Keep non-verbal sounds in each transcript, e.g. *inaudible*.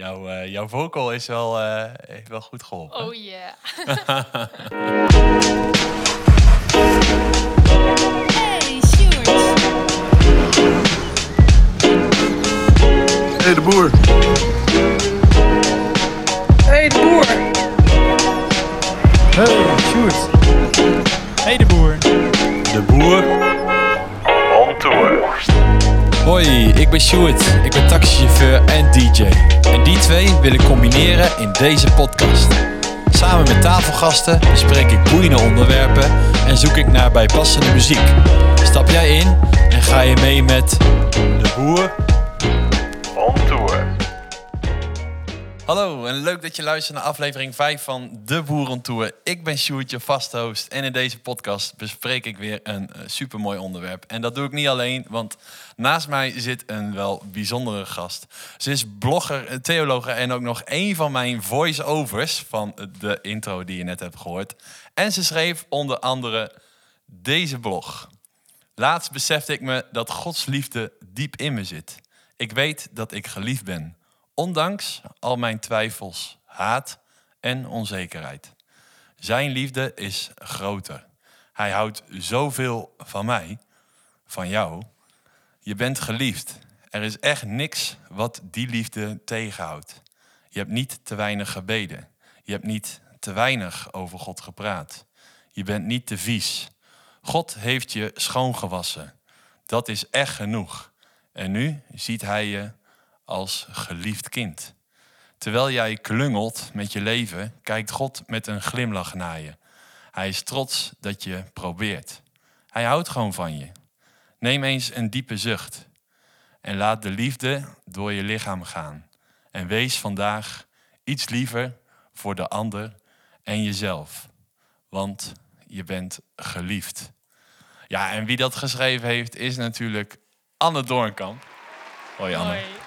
jouw, eh, jouw vocal is wel, eh, heeft wel goed geholpen. Oh yeah. hey, *laughs* Sjoerd. Hey, de boer. Hey, de boer. Hey, Sjoerd. Hey de boer. De boer. Hoi, ik ben Sjoerd. Ik ben taxichauffeur en DJ. En die twee wil ik combineren in deze podcast. Samen met tafelgasten bespreek ik boeiende onderwerpen en zoek ik naar bijpassende muziek. Stap jij in en ga je mee met de boer Hallo en leuk dat je luistert naar aflevering 5 van De Boerentour. Ik ben Sjoerd, je vasthost. En in deze podcast bespreek ik weer een uh, supermooi onderwerp. En dat doe ik niet alleen, want naast mij zit een wel bijzondere gast. Ze is blogger, theologe en ook nog een van mijn voice-overs van de intro die je net hebt gehoord. En ze schreef onder andere deze blog. Laatst besefte ik me dat Gods liefde diep in me zit. Ik weet dat ik geliefd ben. Ondanks al mijn twijfels, haat en onzekerheid. Zijn liefde is groter. Hij houdt zoveel van mij, van jou. Je bent geliefd. Er is echt niks wat die liefde tegenhoudt. Je hebt niet te weinig gebeden. Je hebt niet te weinig over God gepraat. Je bent niet te vies. God heeft je schoongewassen. Dat is echt genoeg. En nu ziet hij je als geliefd kind. Terwijl jij klungelt met je leven, kijkt God met een glimlach naar je. Hij is trots dat je probeert. Hij houdt gewoon van je. Neem eens een diepe zucht en laat de liefde door je lichaam gaan. En wees vandaag iets liever voor de ander en jezelf. Want je bent geliefd. Ja, en wie dat geschreven heeft is natuurlijk Anne Doornkamp. Hoi Anne.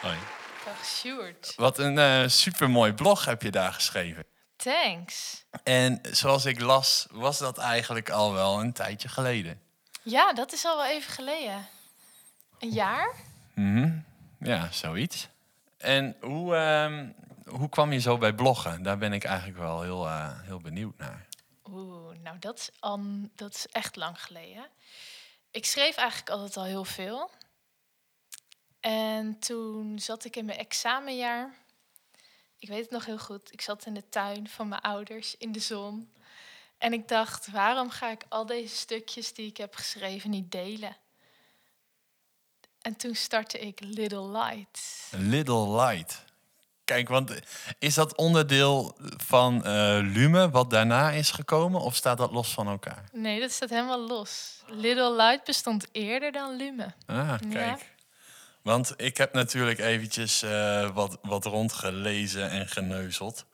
Hoi. Dag Sjoerd. Wat een uh, supermooi blog heb je daar geschreven. Thanks. En zoals ik las, was dat eigenlijk al wel een tijdje geleden. Ja, dat is al wel even geleden. Een jaar? Mm Ja, zoiets. En hoe, uh, hoe kwam je zo bij bloggen? Daar ben ik eigenlijk wel heel, uh, heel benieuwd naar. Oeh, nou dat is, um, dat is echt lang geleden. Ik schreef eigenlijk altijd al heel veel. En toen zat ik in mijn examenjaar. Ik weet het nog heel goed. Ik zat in de tuin van mijn ouders in de zon. En ik dacht, waarom ga ik al deze stukjes die ik heb geschreven niet delen? En toen startte ik Little Light. Little Light. Kijk, want is dat onderdeel van uh, Lume wat daarna is gekomen of staat dat los van elkaar? Nee, dat staat helemaal los. Little Light bestond eerder dan Lume. Ah, kijk. Ja. Want ik heb natuurlijk eventjes uh, wat, wat rondgelezen en geneuzeld.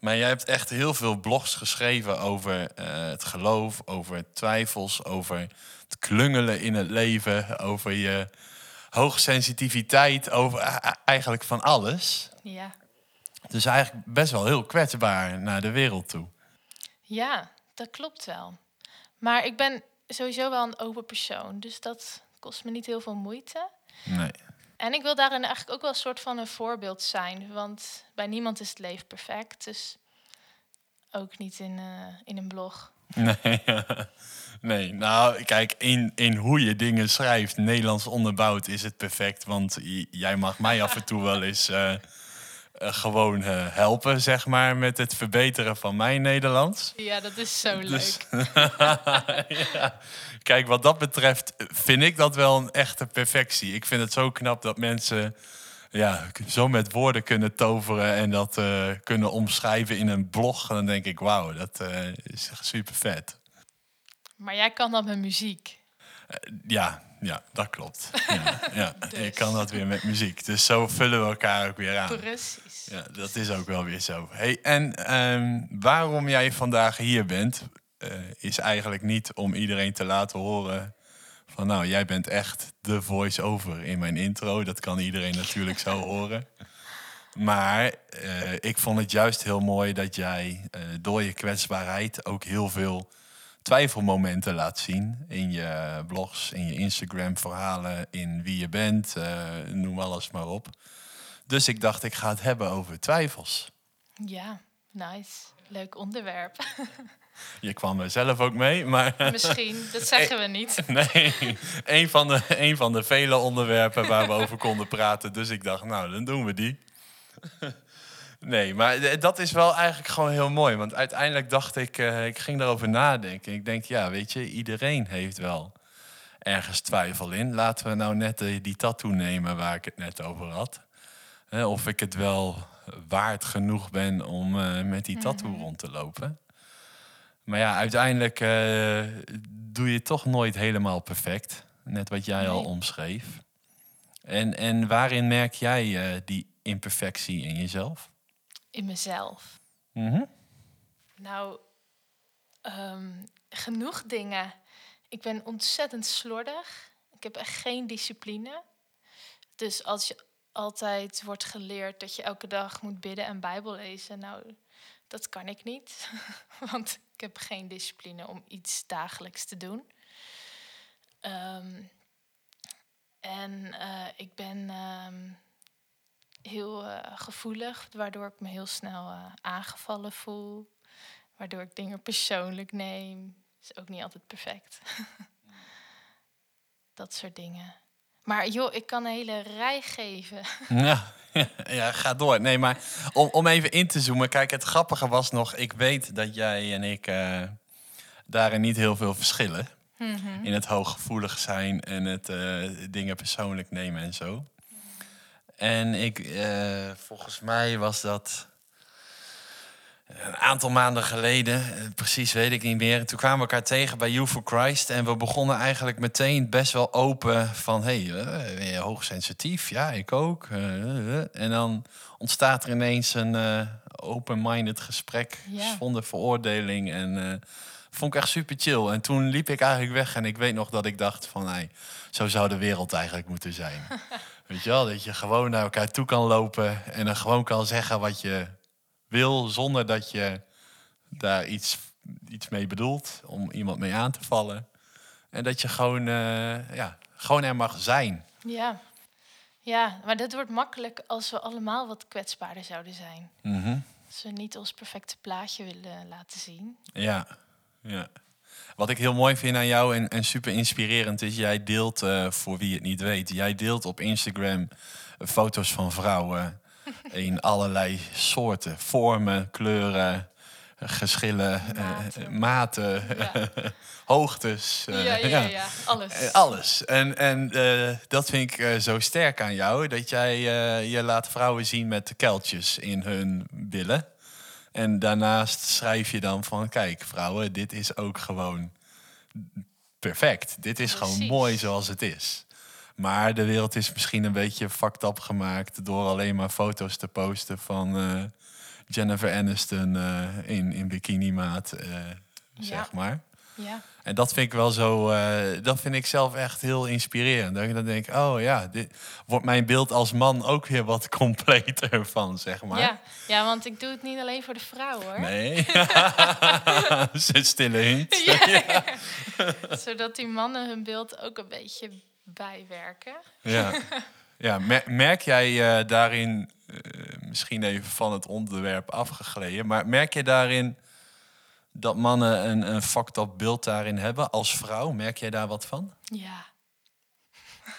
Maar jij hebt echt heel veel blogs geschreven over uh, het geloof, over twijfels, over het klungelen in het leven, over je hoogsensitiviteit, over eigenlijk van alles. Ja. Dus eigenlijk best wel heel kwetsbaar naar de wereld toe. Ja, dat klopt wel. Maar ik ben sowieso wel een open persoon, dus dat kost me niet heel veel moeite. Nee. En ik wil daarin eigenlijk ook wel een soort van een voorbeeld zijn. Want bij niemand is het leven perfect. Dus ook niet in, uh, in een blog. *laughs* Nee, nee, nou kijk, in, in hoe je dingen schrijft, Nederlands onderbouwd, is het perfect. Want jij mag mij af en toe wel eens uh, gewoon helpen, zeg maar, met het verbeteren van mijn Nederlands. Ja, dat is zo Dus- leuk. *laughs* ja. Kijk, wat dat betreft vind ik dat wel een echte perfectie. Ik vind het zo knap dat mensen ja, zo met woorden kunnen toveren en dat uh, kunnen omschrijven in een blog. Dan denk ik, wauw, dat uh, is echt super vet. Maar jij kan dat met muziek. Uh, ja, ja, dat klopt. Ja, ja. *laughs* Dus. Ik kan dat weer met muziek. Dus zo vullen we elkaar ook weer aan. Precies. Ja, dat is ook wel weer zo. Hey, en um, waarom jij vandaag hier bent, uh, is eigenlijk niet om iedereen te laten horen van nou, jij bent echt de voice-over in mijn intro. Dat kan iedereen natuurlijk zo *laughs* horen. Maar uh, ik vond het juist heel mooi dat jij uh, door je kwetsbaarheid ook heel veel twijfelmomenten laat zien in je blogs, in je Instagram-verhalen, in wie je bent, noem alles maar op. Dus ik dacht, ik ga het hebben over twijfels. Ja, nice. Leuk onderwerp. *laughs* Je kwam er zelf ook mee, maar *laughs* Misschien, dat zeggen we niet. *laughs* nee, een van, de, een van de vele onderwerpen waar we over konden praten. Dus ik dacht, nou, dan doen we die. Nee, maar dat is wel eigenlijk gewoon heel mooi. Want uiteindelijk dacht ik, eh, ik ging daarover nadenken. Ik denk, ja, weet je, iedereen heeft wel ergens twijfel in. Laten we nou net eh, die tattoo nemen waar ik het net over had. Of ik het wel waard genoeg ben om eh, met die tattoo rond te lopen. Maar ja, uiteindelijk eh, doe je het toch nooit helemaal perfect. Net wat jij al omschreef. En, en waarin merk jij eh, die imperfectie in jezelf? In mezelf. Mhm. Nou, ehm, genoeg dingen. Ik ben ontzettend slordig. Ik heb echt geen discipline. Dus als je altijd wordt geleerd dat je elke dag moet bidden en Bijbel lezen, nou, dat kan ik niet. *laughs* Want ik heb geen discipline om iets dagelijks te doen. Ehm, en eh, ik ben ehm, heel eh, gevoelig, waardoor ik me heel snel eh, aangevallen voel. Waardoor ik dingen persoonlijk neem. Is ook niet altijd perfect. *laughs* Dat soort dingen. Maar joh, ik kan een hele rij geven. *laughs* Ja, *laughs* ja, ga door. Nee, maar om, om even in te zoomen. Kijk, het grappige was nog, ik weet dat jij en ik eh, daarin niet heel veel verschillen. In het hooggevoelig zijn en het eh, dingen persoonlijk nemen en zo. En ik, eh, volgens mij was dat een aantal maanden geleden, eh, precies weet ik niet meer. Toen kwamen we elkaar tegen bij You for Christ. En we begonnen eigenlijk meteen best wel open van... hé, hey, eh, ben je hoogsensitief? Ja, ik ook. Eh. En dan ontstaat er ineens een open-minded gesprek... Ja. zonder veroordeling. En vond ik echt super chill. En toen liep ik eigenlijk weg. En ik weet nog dat ik dacht van... Hey, zo zou de wereld eigenlijk moeten zijn. *laughs* Weet je wel, dat je gewoon naar elkaar toe kan lopen... en dan gewoon kan zeggen wat je wil zonder dat je daar iets, iets mee bedoelt om iemand mee aan te vallen. En dat je gewoon, eh, ja, gewoon er mag zijn. Ja. ja, maar dat wordt makkelijk als we allemaal wat kwetsbaarder zouden zijn. Mhm. Als we niet ons perfecte plaatje willen laten zien. Ja, ja. Wat ik heel mooi vind aan jou en, en super inspirerend is, jij deelt, eh, voor wie het niet weet, jij deelt op Instagram foto's van vrouwen *laughs* in allerlei soorten, vormen, kleuren, geschillen, eh, Maten. eh, maten, Ja, *laughs* hoogtes. eh, ja, ja, ja, alles. Alles. En, en dat vind ik zo sterk aan jou. Dat jij je laat vrouwen zien met de kuiltjes in hun billen. En daarnaast schrijf je dan van... Kijk, vrouwen, dit is ook gewoon perfect. Dit is gewoon mooi zoals het is. Maar de wereld is misschien een beetje fucked up gemaakt... door alleen maar foto's te posten van eh, Jennifer Aniston eh, in, in bikinimaat, eh zeg maar. Ja, En dat vind ik wel zo, dat vind ik zelf echt heel inspirerend. Dat ik dan denk, oh ja, dit wordt mijn beeld als man ook weer wat *laughs* completer van, zeg maar. ja. ja, want ik doe het niet alleen voor de vrouw hoor. Nee. *laughs* Zit stille hint. Ja. *laughs* Zodat die mannen hun beeld ook een beetje bijwerken. Ja. *laughs* ja mer- merk jij eh, daarin, eh, misschien even van het onderwerp afgegleden, maar merk je daarin dat mannen een, een fucked up beeld daarin hebben als vrouw? Merk jij daar wat van? Ja.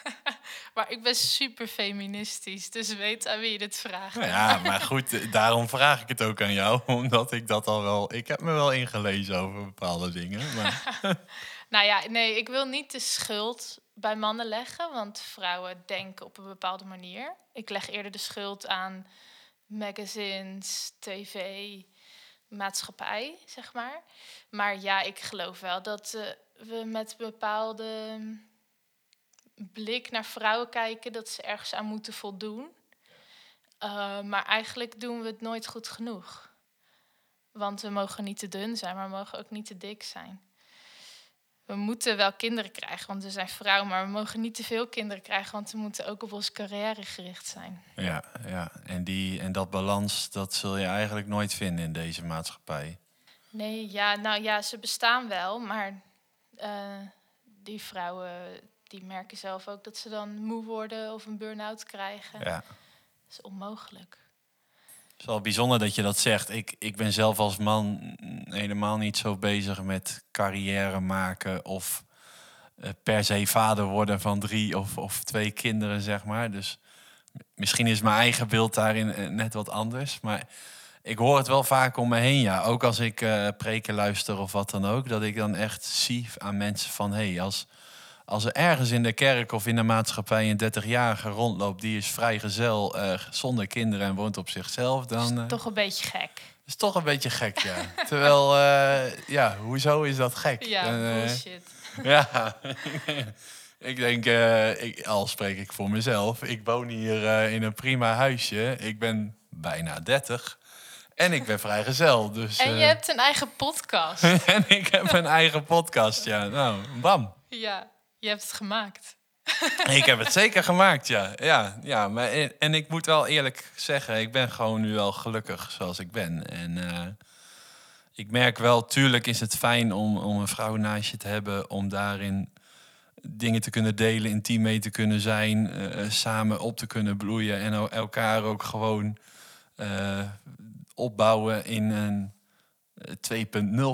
*laughs* maar ik ben super feministisch, dus weet aan wie je dit vraagt. Nou ja, maar goed, eh, daarom vraag ik het ook aan jou. *laughs* Omdat ik dat al wel... Ik heb me wel ingelezen over bepaalde dingen. Maar, Nou ja, nee, ik wil niet de schuld bij mannen leggen, want vrouwen denken op een bepaalde manier. Ik leg eerder de schuld aan magazines, tv, maatschappij, zeg maar. Maar ja, ik geloof wel dat eh, we met een bepaalde blik naar vrouwen kijken, dat ze ergens aan moeten voldoen. Eh, maar eigenlijk doen we het nooit goed genoeg. Want we mogen niet te dun zijn, maar we mogen ook niet te dik zijn. We moeten wel kinderen krijgen, want we zijn vrouwen, maar we mogen niet te veel kinderen krijgen, want we moeten ook op onze carrière gericht zijn. ja, ja. En, die, en dat balans, dat zul je eigenlijk nooit vinden in deze maatschappij. Nee, ja, nou ja, ze bestaan wel, maar eh, die vrouwen die merken zelf ook dat ze dan moe worden of een burn-out krijgen. Ja, Dat is onmogelijk. Het is wel bijzonder dat je dat zegt. Ik, ik ben zelf als man helemaal niet zo bezig met carrière maken of eh, per se vader worden van drie of, of twee kinderen, zeg maar. Dus misschien is mijn eigen beeld daarin eh, net wat anders. Maar ik hoor het wel vaak om me heen, ja. Ook als ik eh, preken luister of wat dan ook. Dat ik dan echt zie aan mensen van... hé, hey, als, als er ergens in de kerk of in de maatschappij een 30-jarige rondloopt... die is vrijgezel, uh, zonder kinderen en woont op zichzelf... dan... Is toch een beetje gek. is toch een beetje gek, ja. *laughs* Terwijl, uh, ja, hoezo is dat gek? Ja, bullshit. *laughs* ja, *laughs* ik denk, uh, ik, al spreek ik voor mezelf. Ik woon hier uh, in een prima huisje. Ik ben bijna 30. En ik ben vrijgezel. Dus, en je uh, hebt een eigen podcast. en ik heb een eigen podcast, ja. Nou, bam. Ja, je hebt het gemaakt. ik heb het zeker gemaakt, ja. ja, ja maar, en ik moet wel eerlijk zeggen, ik ben gewoon nu wel gelukkig zoals ik ben. En ik merk wel, tuurlijk is het fijn om, om een vrouw naast je te hebben, om daarin dingen te kunnen delen, intiem mee te kunnen zijn, uh, samen op te kunnen bloeien en elkaar ook gewoon opbouwen in een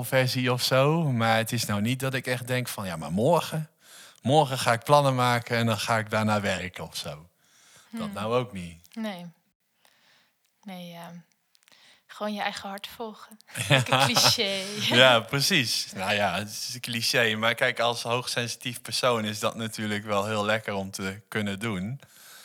2.0 versie of zo. Maar het is nou niet dat ik echt denk van ja, maar morgen, morgen ga ik plannen maken en dan ga ik daarna werken of zo. Hmm. Dat nou ook niet. Nee. Nee, ja. Gewoon je eigen hart volgen. *laughs* Ja. cliché. *laughs* ja, precies. Nou ja, het is een cliché. Maar kijk, als hoogsensitief persoon is dat natuurlijk wel heel lekker om te kunnen doen.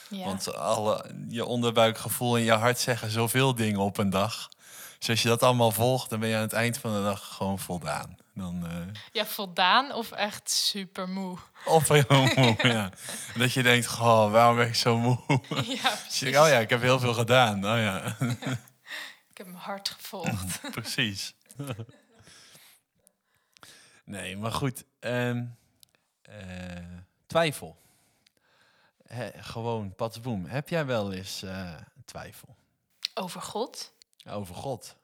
Ja. Want alle, je onderbuikgevoel en je hart zeggen zoveel dingen op een dag. Dus als je dat allemaal volgt, dan ben je aan het eind van de dag gewoon voldaan. Dan, uh... Ja, voldaan of echt super moe. Of heel moe, ja. Dat je denkt, goh, waarom ben ik zo moe? *laughs* Ja, precies. oh ja, ik heb heel veel gedaan. Oh ja. *laughs* Ik heb mijn hart gevolgd. *laughs* Precies. nee, maar goed. Um, uh, twijfel. He, gewoon patsboom. Heb jij wel eens uh, twijfel? Over God? Over God?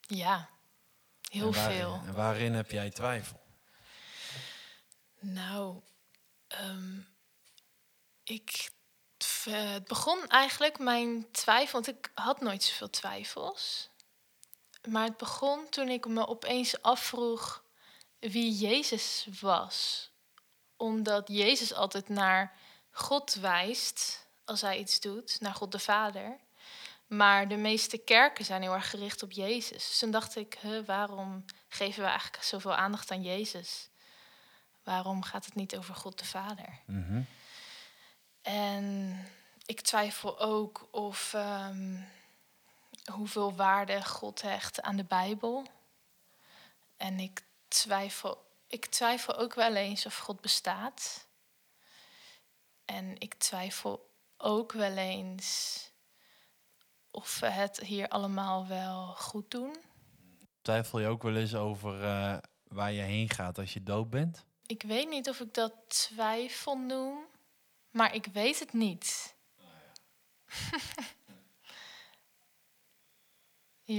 Ja, heel en waarin, veel. En waarin heb jij twijfel? Nou, um, ik het begon eigenlijk mijn twijfel, want ik had nooit zoveel twijfels. Maar het begon toen ik me opeens afvroeg wie Jezus was. Omdat Jezus altijd naar God wijst als hij iets doet, naar God de Vader. Maar de meeste kerken zijn heel erg gericht op Jezus. Dus toen dacht ik, huh, waarom geven we eigenlijk zoveel aandacht aan Jezus? Waarom gaat het niet over God de Vader? Mm -hmm. En ik twijfel ook of um, hoeveel waarde God hecht aan de Bijbel. En ik twijfel, ik twijfel ook wel eens of God bestaat. En ik twijfel ook wel eens of we het hier allemaal wel goed doen. Twijfel je ook wel eens over uh, waar je heen gaat als je dood bent? Ik weet niet of ik dat twijfel noem. Maar ik weet het niet. *laughs*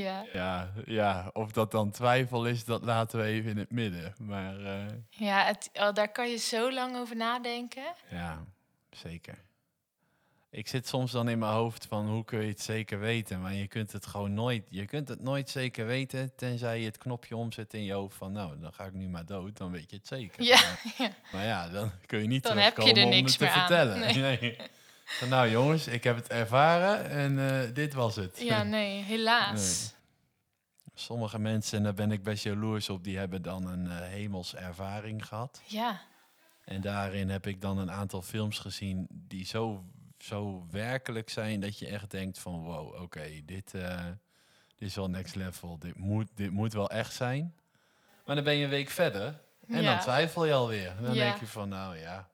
ja. ja. Ja, of dat dan twijfel is, dat laten we even in het midden. Maar, uh... Ja, het, oh, daar kan je zo lang over nadenken. Ja, zeker. Ik zit soms dan in mijn hoofd van hoe kun je het zeker weten, maar je kunt het gewoon nooit. Je kunt het nooit zeker weten, tenzij je het knopje omzet in je hoofd van nou, dan ga ik nu maar dood, dan weet je het zeker. Ja, maar, *laughs* ja. maar ja, dan kun je niet dan heb je er om niks het te vertellen. Nee. *laughs* Nee. Van, nou jongens, ik heb het ervaren en uh, dit was het. Ja, *laughs* nee, helaas. Nee. Sommige mensen, en daar ben ik best jaloers op, die hebben dan een uh, hemels ervaring gehad. Ja. En daarin heb ik dan een aantal films gezien die zo zo werkelijk zijn dat je echt denkt van wow, oké, okay, dit, uh, dit is wel next level. Dit moet, dit moet wel echt zijn. Maar dan ben je een week verder en Ja. dan twijfel je alweer. Dan Ja. denk je van nou ja,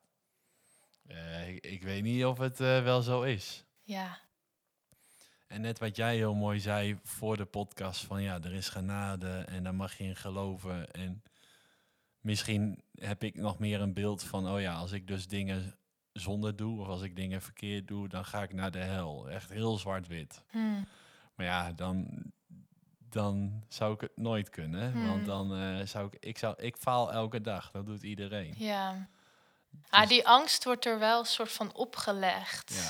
eh, ik, ik weet niet of het eh, wel zo is. Ja. En net wat jij heel mooi zei voor de podcast van ja, er is genade en daar mag je in geloven. En misschien heb ik nog meer een beeld van oh ja, als ik dus dingen zonde doe of als ik dingen verkeerd doe, dan ga ik naar de hel. Echt heel zwart-wit. Hm. Maar ja, dan, dan zou ik het nooit kunnen. Hmm. Want dan eh, zou ik, ik, zou, ik faal elke dag. Dat doet iedereen. Ja. Ah, die angst wordt er wel een soort van opgelegd. Ja.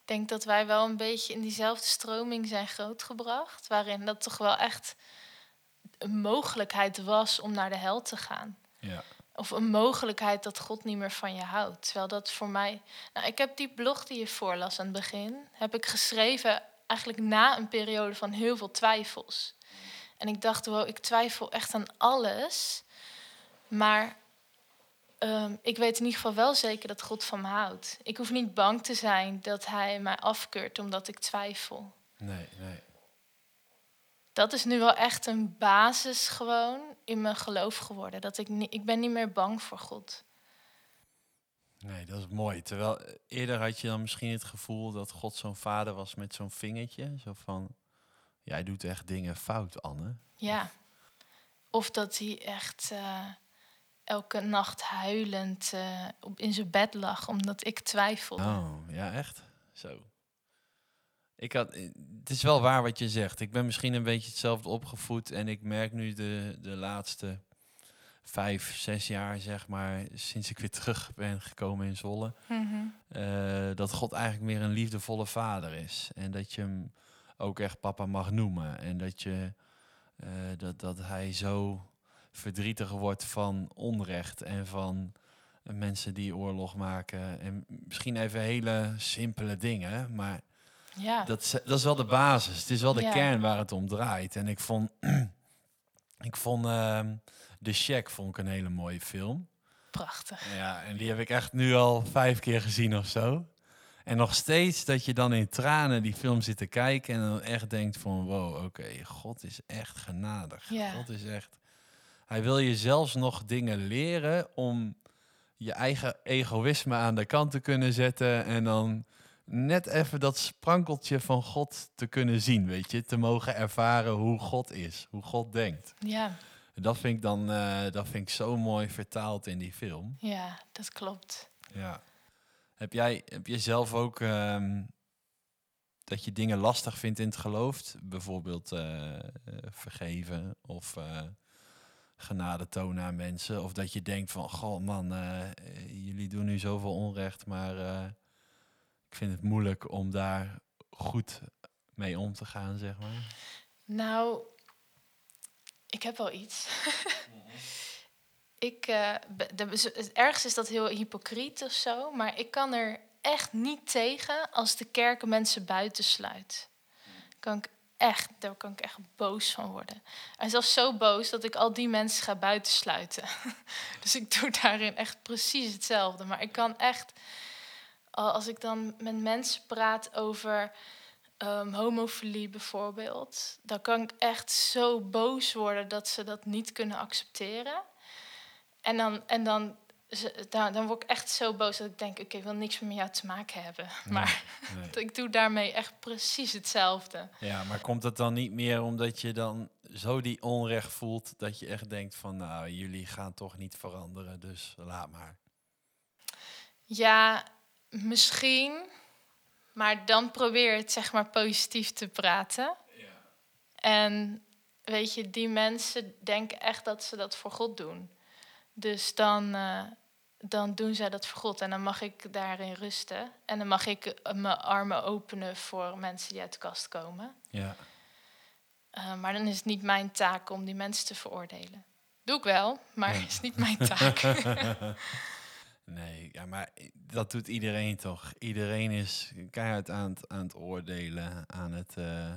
Ik denk dat wij wel een beetje in diezelfde stroming zijn grootgebracht. Waarin dat toch wel echt een mogelijkheid was om naar de hel te gaan. Ja. Of een mogelijkheid dat God niet meer van je houdt. Terwijl dat voor mij. Nou, ik heb die blog die je voorlas aan het begin, heb ik geschreven eigenlijk na een periode van heel veel twijfels. En ik dacht, wow, ik twijfel echt aan alles. Maar ehm, ik weet in ieder geval wel zeker dat God van me houdt. Ik hoef niet bang te zijn dat Hij mij afkeurt omdat ik twijfel. Nee, nee. Dat is nu wel echt een basis gewoon in mijn geloof geworden. Dat ik, niet, ik ben niet meer bang voor God. Nee, dat is mooi. Terwijl eh, eerder had je dan misschien het gevoel dat God zo'n vader was met zo'n vingertje. Zo van, jij doet echt dingen fout, Anne. Ja. Of dat hij echt eh, elke nacht huilend eh, op, in zijn bed lag omdat ik twijfelde. Oh, ja, echt? Zo. Ik had, eh, het is wel waar wat je zegt. Ik ben misschien een beetje hetzelfde opgevoed. En ik merk nu de, de laatste vijf, zes jaar, zeg maar, sinds ik weer *laughs* terug ben gekomen in Zwolle. Mhm. eh, dat God eigenlijk meer een liefdevolle vader is. En dat je hem ook echt papa mag noemen. En dat, je, eh, dat, dat hij zo verdrietig wordt van onrecht en van mensen die oorlog maken. En misschien even hele simpele dingen, maar Ja. dat, is- dat is wel de basis. Het is wel de Ja. kern waar het om draait. En ik vond, *clears throat* ik vond ehm The Shack vond ik een hele mooie film. prachtig. Ja, en die heb ik echt nu al vijf keer gezien of zo. En nog steeds dat je dan in tranen die film zit te kijken en dan echt denkt van wow, oké, God is echt genadig. Ja. God is echt. Hij wil je zelfs nog dingen leren om je eigen egoïsme aan de kant te kunnen zetten en dan net even dat sprankeltje van God te kunnen zien, weet je, te mogen ervaren hoe God is, hoe God denkt. Ja, En dat vind ik dan, eh, dat vind ik zo mooi vertaald in die film. ja, dat klopt. Ja. Heb jij, heb je zelf ook ehm, dat je dingen lastig vindt in het geloof? Bijvoorbeeld eh, eh, vergeven of genade tonen aan mensen? Of dat je denkt van, goh man, jullie doen nu zoveel onrecht, maar ik vind het moeilijk om daar goed mee om te gaan, zeg maar. Nou, ik heb wel iets. *laughs* ik, eh, z- het ergste is dat heel hypocriet of zo, maar ik kan er echt niet tegen als de kerken mensen buitensluit. Kan ik echt, daar kan ik echt boos van worden. En zelfs zo boos dat ik al die mensen ga buitensluiten. *laughs* dus ik doe daarin echt precies hetzelfde. Maar ik kan echt, als ik dan met mensen praat over ehm, homofilie bijvoorbeeld, dan kan ik echt zo boos worden dat ze dat niet kunnen accepteren. En dan, en dan, dan, dan word ik echt zo boos dat ik denk, oké, ik wil niks meer met jou te maken hebben. *laughs* Maar Nee. *laughs* ik doe daarmee echt precies hetzelfde. Ja, maar komt het dan niet meer omdat je dan zo die onrecht voelt dat je echt denkt van, nou, jullie gaan toch niet veranderen, dus laat maar. Ja, misschien. Maar dan probeer het zeg maar positief te praten. En weet je, die mensen denken echt dat ze dat voor God doen. Dus dan, eh, dan doen zij dat voor God. En dan mag ik daarin rusten. En dan mag ik eh, mijn armen openen voor mensen die uit de kast komen. Ja, Eh, maar dan is het niet mijn taak om die mensen te veroordelen. Doe ik wel, maar Ja. het is niet mijn taak. *laughs* *laughs* nee, ja, maar dat doet iedereen toch? Iedereen is keihard aan het, aan het oordelen, aan het eh,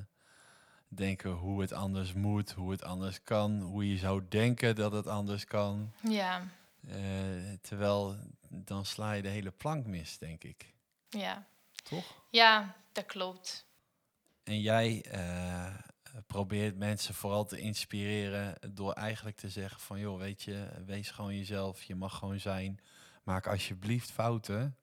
denken hoe het anders moet, hoe het anders kan, hoe je zou denken dat het anders kan. ja, Eh, terwijl dan sla je de hele plank mis, denk ik. ja. Toch? Ja, dat klopt. En jij eh, probeert mensen vooral te inspireren door eigenlijk te zeggen van joh, weet je, wees gewoon jezelf, je mag gewoon zijn. Maak alsjeblieft fouten.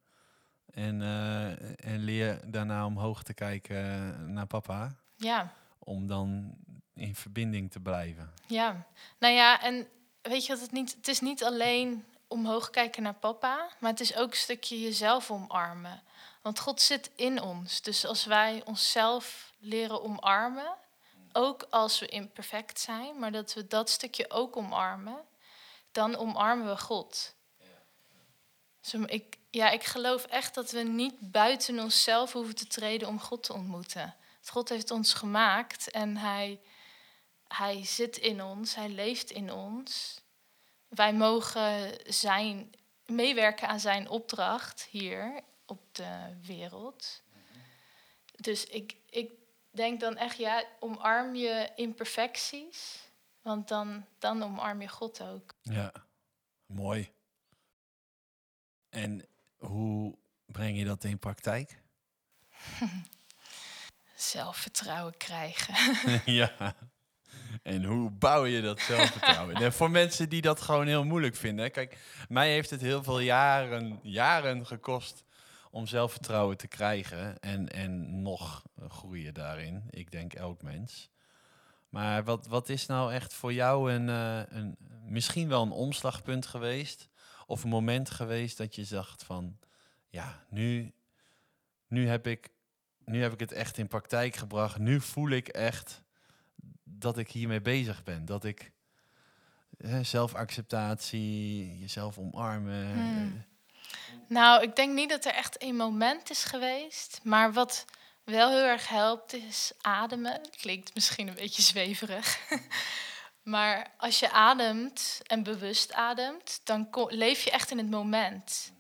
En, eh, en leer daarna omhoog te kijken naar papa. Ja, Om dan in verbinding te blijven. ja. Nou ja, en weet je wat het niet... Het is niet alleen omhoog kijken naar papa, maar het is ook een stukje jezelf omarmen. Want God zit in ons. Dus als wij onszelf leren omarmen, ook als we imperfect zijn, maar dat we dat stukje ook omarmen, dan omarmen we God. Ik, ja, ik geloof echt dat we niet buiten onszelf hoeven te treden om God te ontmoeten. God heeft ons gemaakt en hij, hij zit in ons, hij leeft in ons. Wij mogen zijn, meewerken aan zijn opdracht hier op de wereld. Dus ik, ik denk dan echt, ja, omarm je imperfecties, want dan, dan omarm je God ook. Ja, mooi. En hoe breng je dat in praktijk? *laughs* Zelfvertrouwen krijgen. *laughs* ja. En hoe bouw je dat zelfvertrouwen? en voor mensen die dat gewoon heel moeilijk vinden. Kijk, mij heeft het heel veel jaren, jaren gekost om zelfvertrouwen te krijgen. En, en nog groeien daarin. Ik denk elk mens. Maar wat, wat is nou echt voor jou een, uh, een, misschien wel een omslagpunt geweest? Of een moment geweest dat je dacht van, ja, nu, nu, heb ik, nu heb ik het echt in praktijk gebracht. Nu voel ik echt dat ik hiermee bezig ben. Dat ik hè, zelfacceptatie, jezelf omarmen. Hmm. Nou, ik denk niet dat er echt een moment is geweest. Maar wat wel heel erg helpt, is ademen. Klinkt misschien een beetje zweverig. *laughs* maar als je ademt en bewust ademt, dan leef je echt in het moment.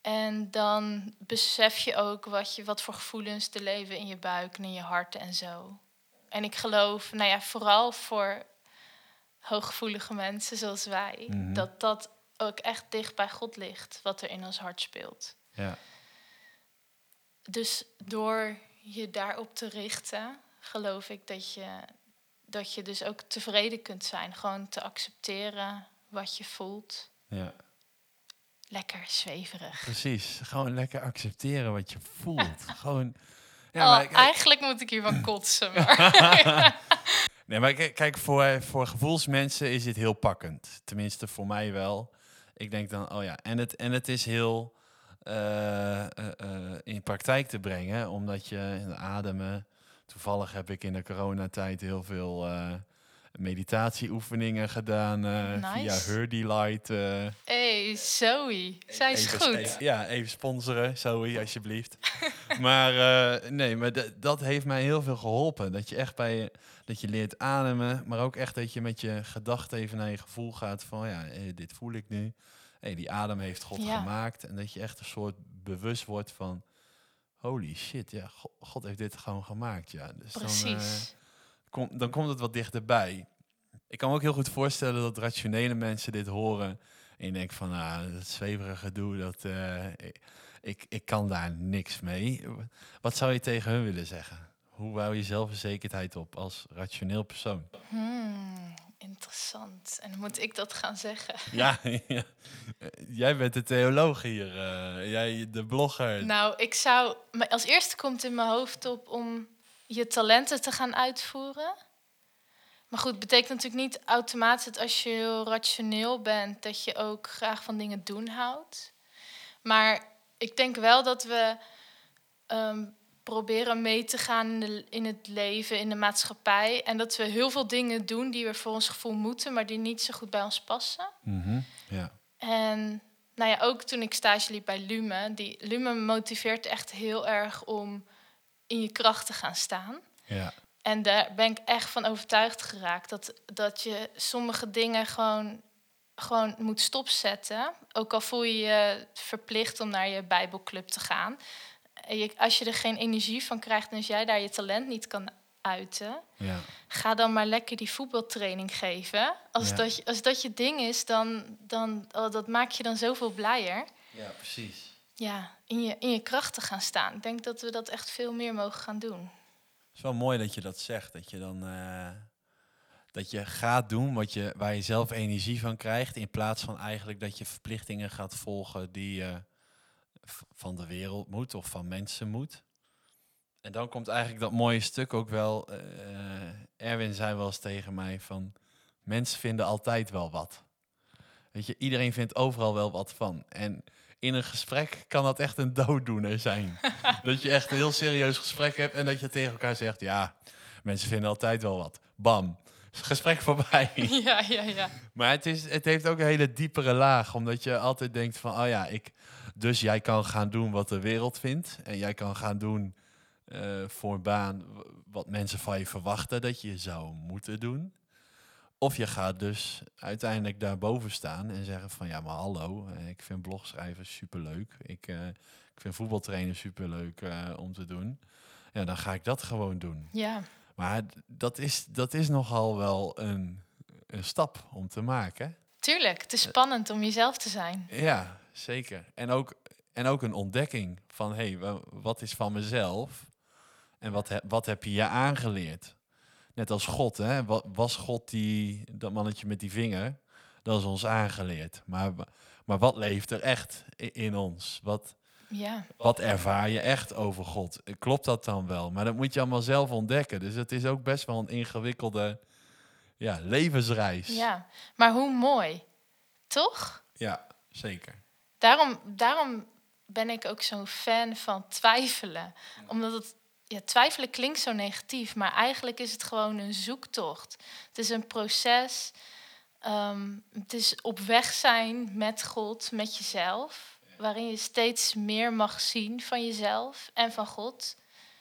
En dan besef je ook wat, je, wat voor gevoelens te leven in je buik en in je hart en zo. En ik geloof, nou ja, vooral voor hooggevoelige mensen zoals wij, mhm. dat dat ook echt dicht bij God ligt, wat er in ons hart speelt. Ja. Dus door je daarop te richten, geloof ik dat je, dat je dus ook tevreden kunt zijn. Gewoon te accepteren wat je voelt. Ja. Lekker zweverig. Precies. Gewoon lekker accepteren wat je voelt. *laughs* Gewoon. Ja, oh, maar, eigenlijk moet ik hiervan *clears throat* kotsen. Maar. *laughs* nee, maar kijk, voor, voor gevoelsmensen is dit heel pakkend. Tenminste, voor mij wel. Ik denk dan, oh ja, en het, en het is heel uh, uh, in praktijk te brengen, omdat je ademen. Toevallig heb ik in de coronatijd heel veel meditatieoefeningen gedaan uh, via Her Delight. Uh, hey, Zoe. Zij is goed. ja, even sponsoren, Zoe, alsjeblieft. *laughs* maar uh, nee, maar dat heeft mij heel veel geholpen. Dat je echt bij dat je leert ademen, maar ook echt dat je met je gedachten even naar je gevoel gaat van ja, dit voel ik nu. Hey, die adem heeft God gemaakt. En dat je echt een soort bewust wordt van holy shit, ja, God, heeft dit gewoon gemaakt. Ja. Dus Precies kom, dan komt het wat dichterbij. Ik kan me ook heel goed voorstellen dat rationele mensen dit horen. En je denkt van, ah, dat zweverige gedoe, dat, uh, ik, ik kan daar niks mee. Wat zou je tegen hun willen zeggen? Hoe bouw je zelfverzekerdheid op als rationeel persoon? Hmm, interessant. En moet ik dat gaan zeggen? *laughs* Ja, jij bent de theoloog hier. Uh, jij de blogger. Nou, ik zou... Als eerste komt in mijn hoofd op om je talenten te gaan uitvoeren. Maar goed, betekent natuurlijk niet automatisch dat als je heel rationeel bent, dat je ook graag van dingen doen houdt. Maar ik denk wel dat we ehm, proberen mee te gaan in, de, in, het leven, in de maatschappij. En dat we heel veel dingen doen die we voor ons gevoel moeten, maar die niet zo goed bij ons passen. Mm ja. En nou ja, ook toen ik stage liep bij Lume, die Lume motiveert echt heel erg om in je kracht te gaan staan. Ja. En daar ben ik echt van overtuigd geraakt. Dat, dat je sommige dingen gewoon, gewoon moet stopzetten. Ook al voel je je verplicht om naar je Bijbelclub te gaan. Je, als je er geen energie van krijgt en als jij daar je talent niet kan uiten, ja. ga dan maar lekker die voetbaltraining geven. Als, dat, je, als dat je ding is, dan, dan oh, dat maak je dan zoveel blijer. Ja, precies ja, in, je, in je kracht te gaan staan. Ik denk dat we dat echt veel meer mogen gaan doen. Het is wel mooi dat je dat zegt. Dat je dan uh, dat je gaat doen wat je, waar je zelf energie van krijgt. In plaats van eigenlijk dat je verplichtingen gaat volgen die je van de wereld moet of van mensen moet. En dan komt eigenlijk dat mooie stuk ook wel. Uh, Erwin zei wel eens tegen mij van mensen vinden altijd wel wat. Weet je, iedereen vindt overal wel wat van. En in een gesprek kan dat echt een dooddoener zijn. *laughs* dat je echt een heel serieus gesprek hebt en dat je tegen elkaar zegt: Ja, mensen vinden altijd wel wat. Bam. Gesprek voorbij. *laughs* Ja, ja, ja. Maar het, is, het heeft ook een hele diepere laag, omdat je altijd denkt: van, Oh ja, ik Dus jij kan gaan doen wat de wereld vindt. En jij kan gaan doen eh, voor een baan wat mensen van je verwachten dat je zou moeten doen. Of je gaat dus uiteindelijk daarboven staan en zeggen van ja, maar hallo, eh, ik vind blogschrijven superleuk. Ik, eh, ik vind voetbaltrainen superleuk eh om te doen. Ja, dan ga ik dat gewoon doen. Ja, Maar dat is, dat is nogal wel een, een stap om te maken. tuurlijk. Het is spannend om jezelf te zijn. Ja, zeker. En ook, en ook een ontdekking van, hé, hey, wa- wat is van mezelf? En wat, he- wat heb je je aangeleerd? Net als God, hè? Wa- Was God die, dat mannetje met die vinger? Dat is ons aangeleerd. Maar, maar wat leeft er echt in ons? Wat, Ja, wat ervaar je echt over God? Klopt dat dan wel? Maar dat moet je allemaal zelf ontdekken. Dus het is ook best wel een ingewikkelde ja, levensreis. ja. Maar hoe mooi, toch? ja, zeker. Daarom, daarom ben ik ook zo'n fan van twijfelen. Omdat het, ja, twijfelen klinkt zo negatief, maar eigenlijk is het gewoon een zoektocht. Het is een proces. ehm, het is op weg zijn met God, met jezelf. Waarin je steeds meer mag zien van jezelf en van God.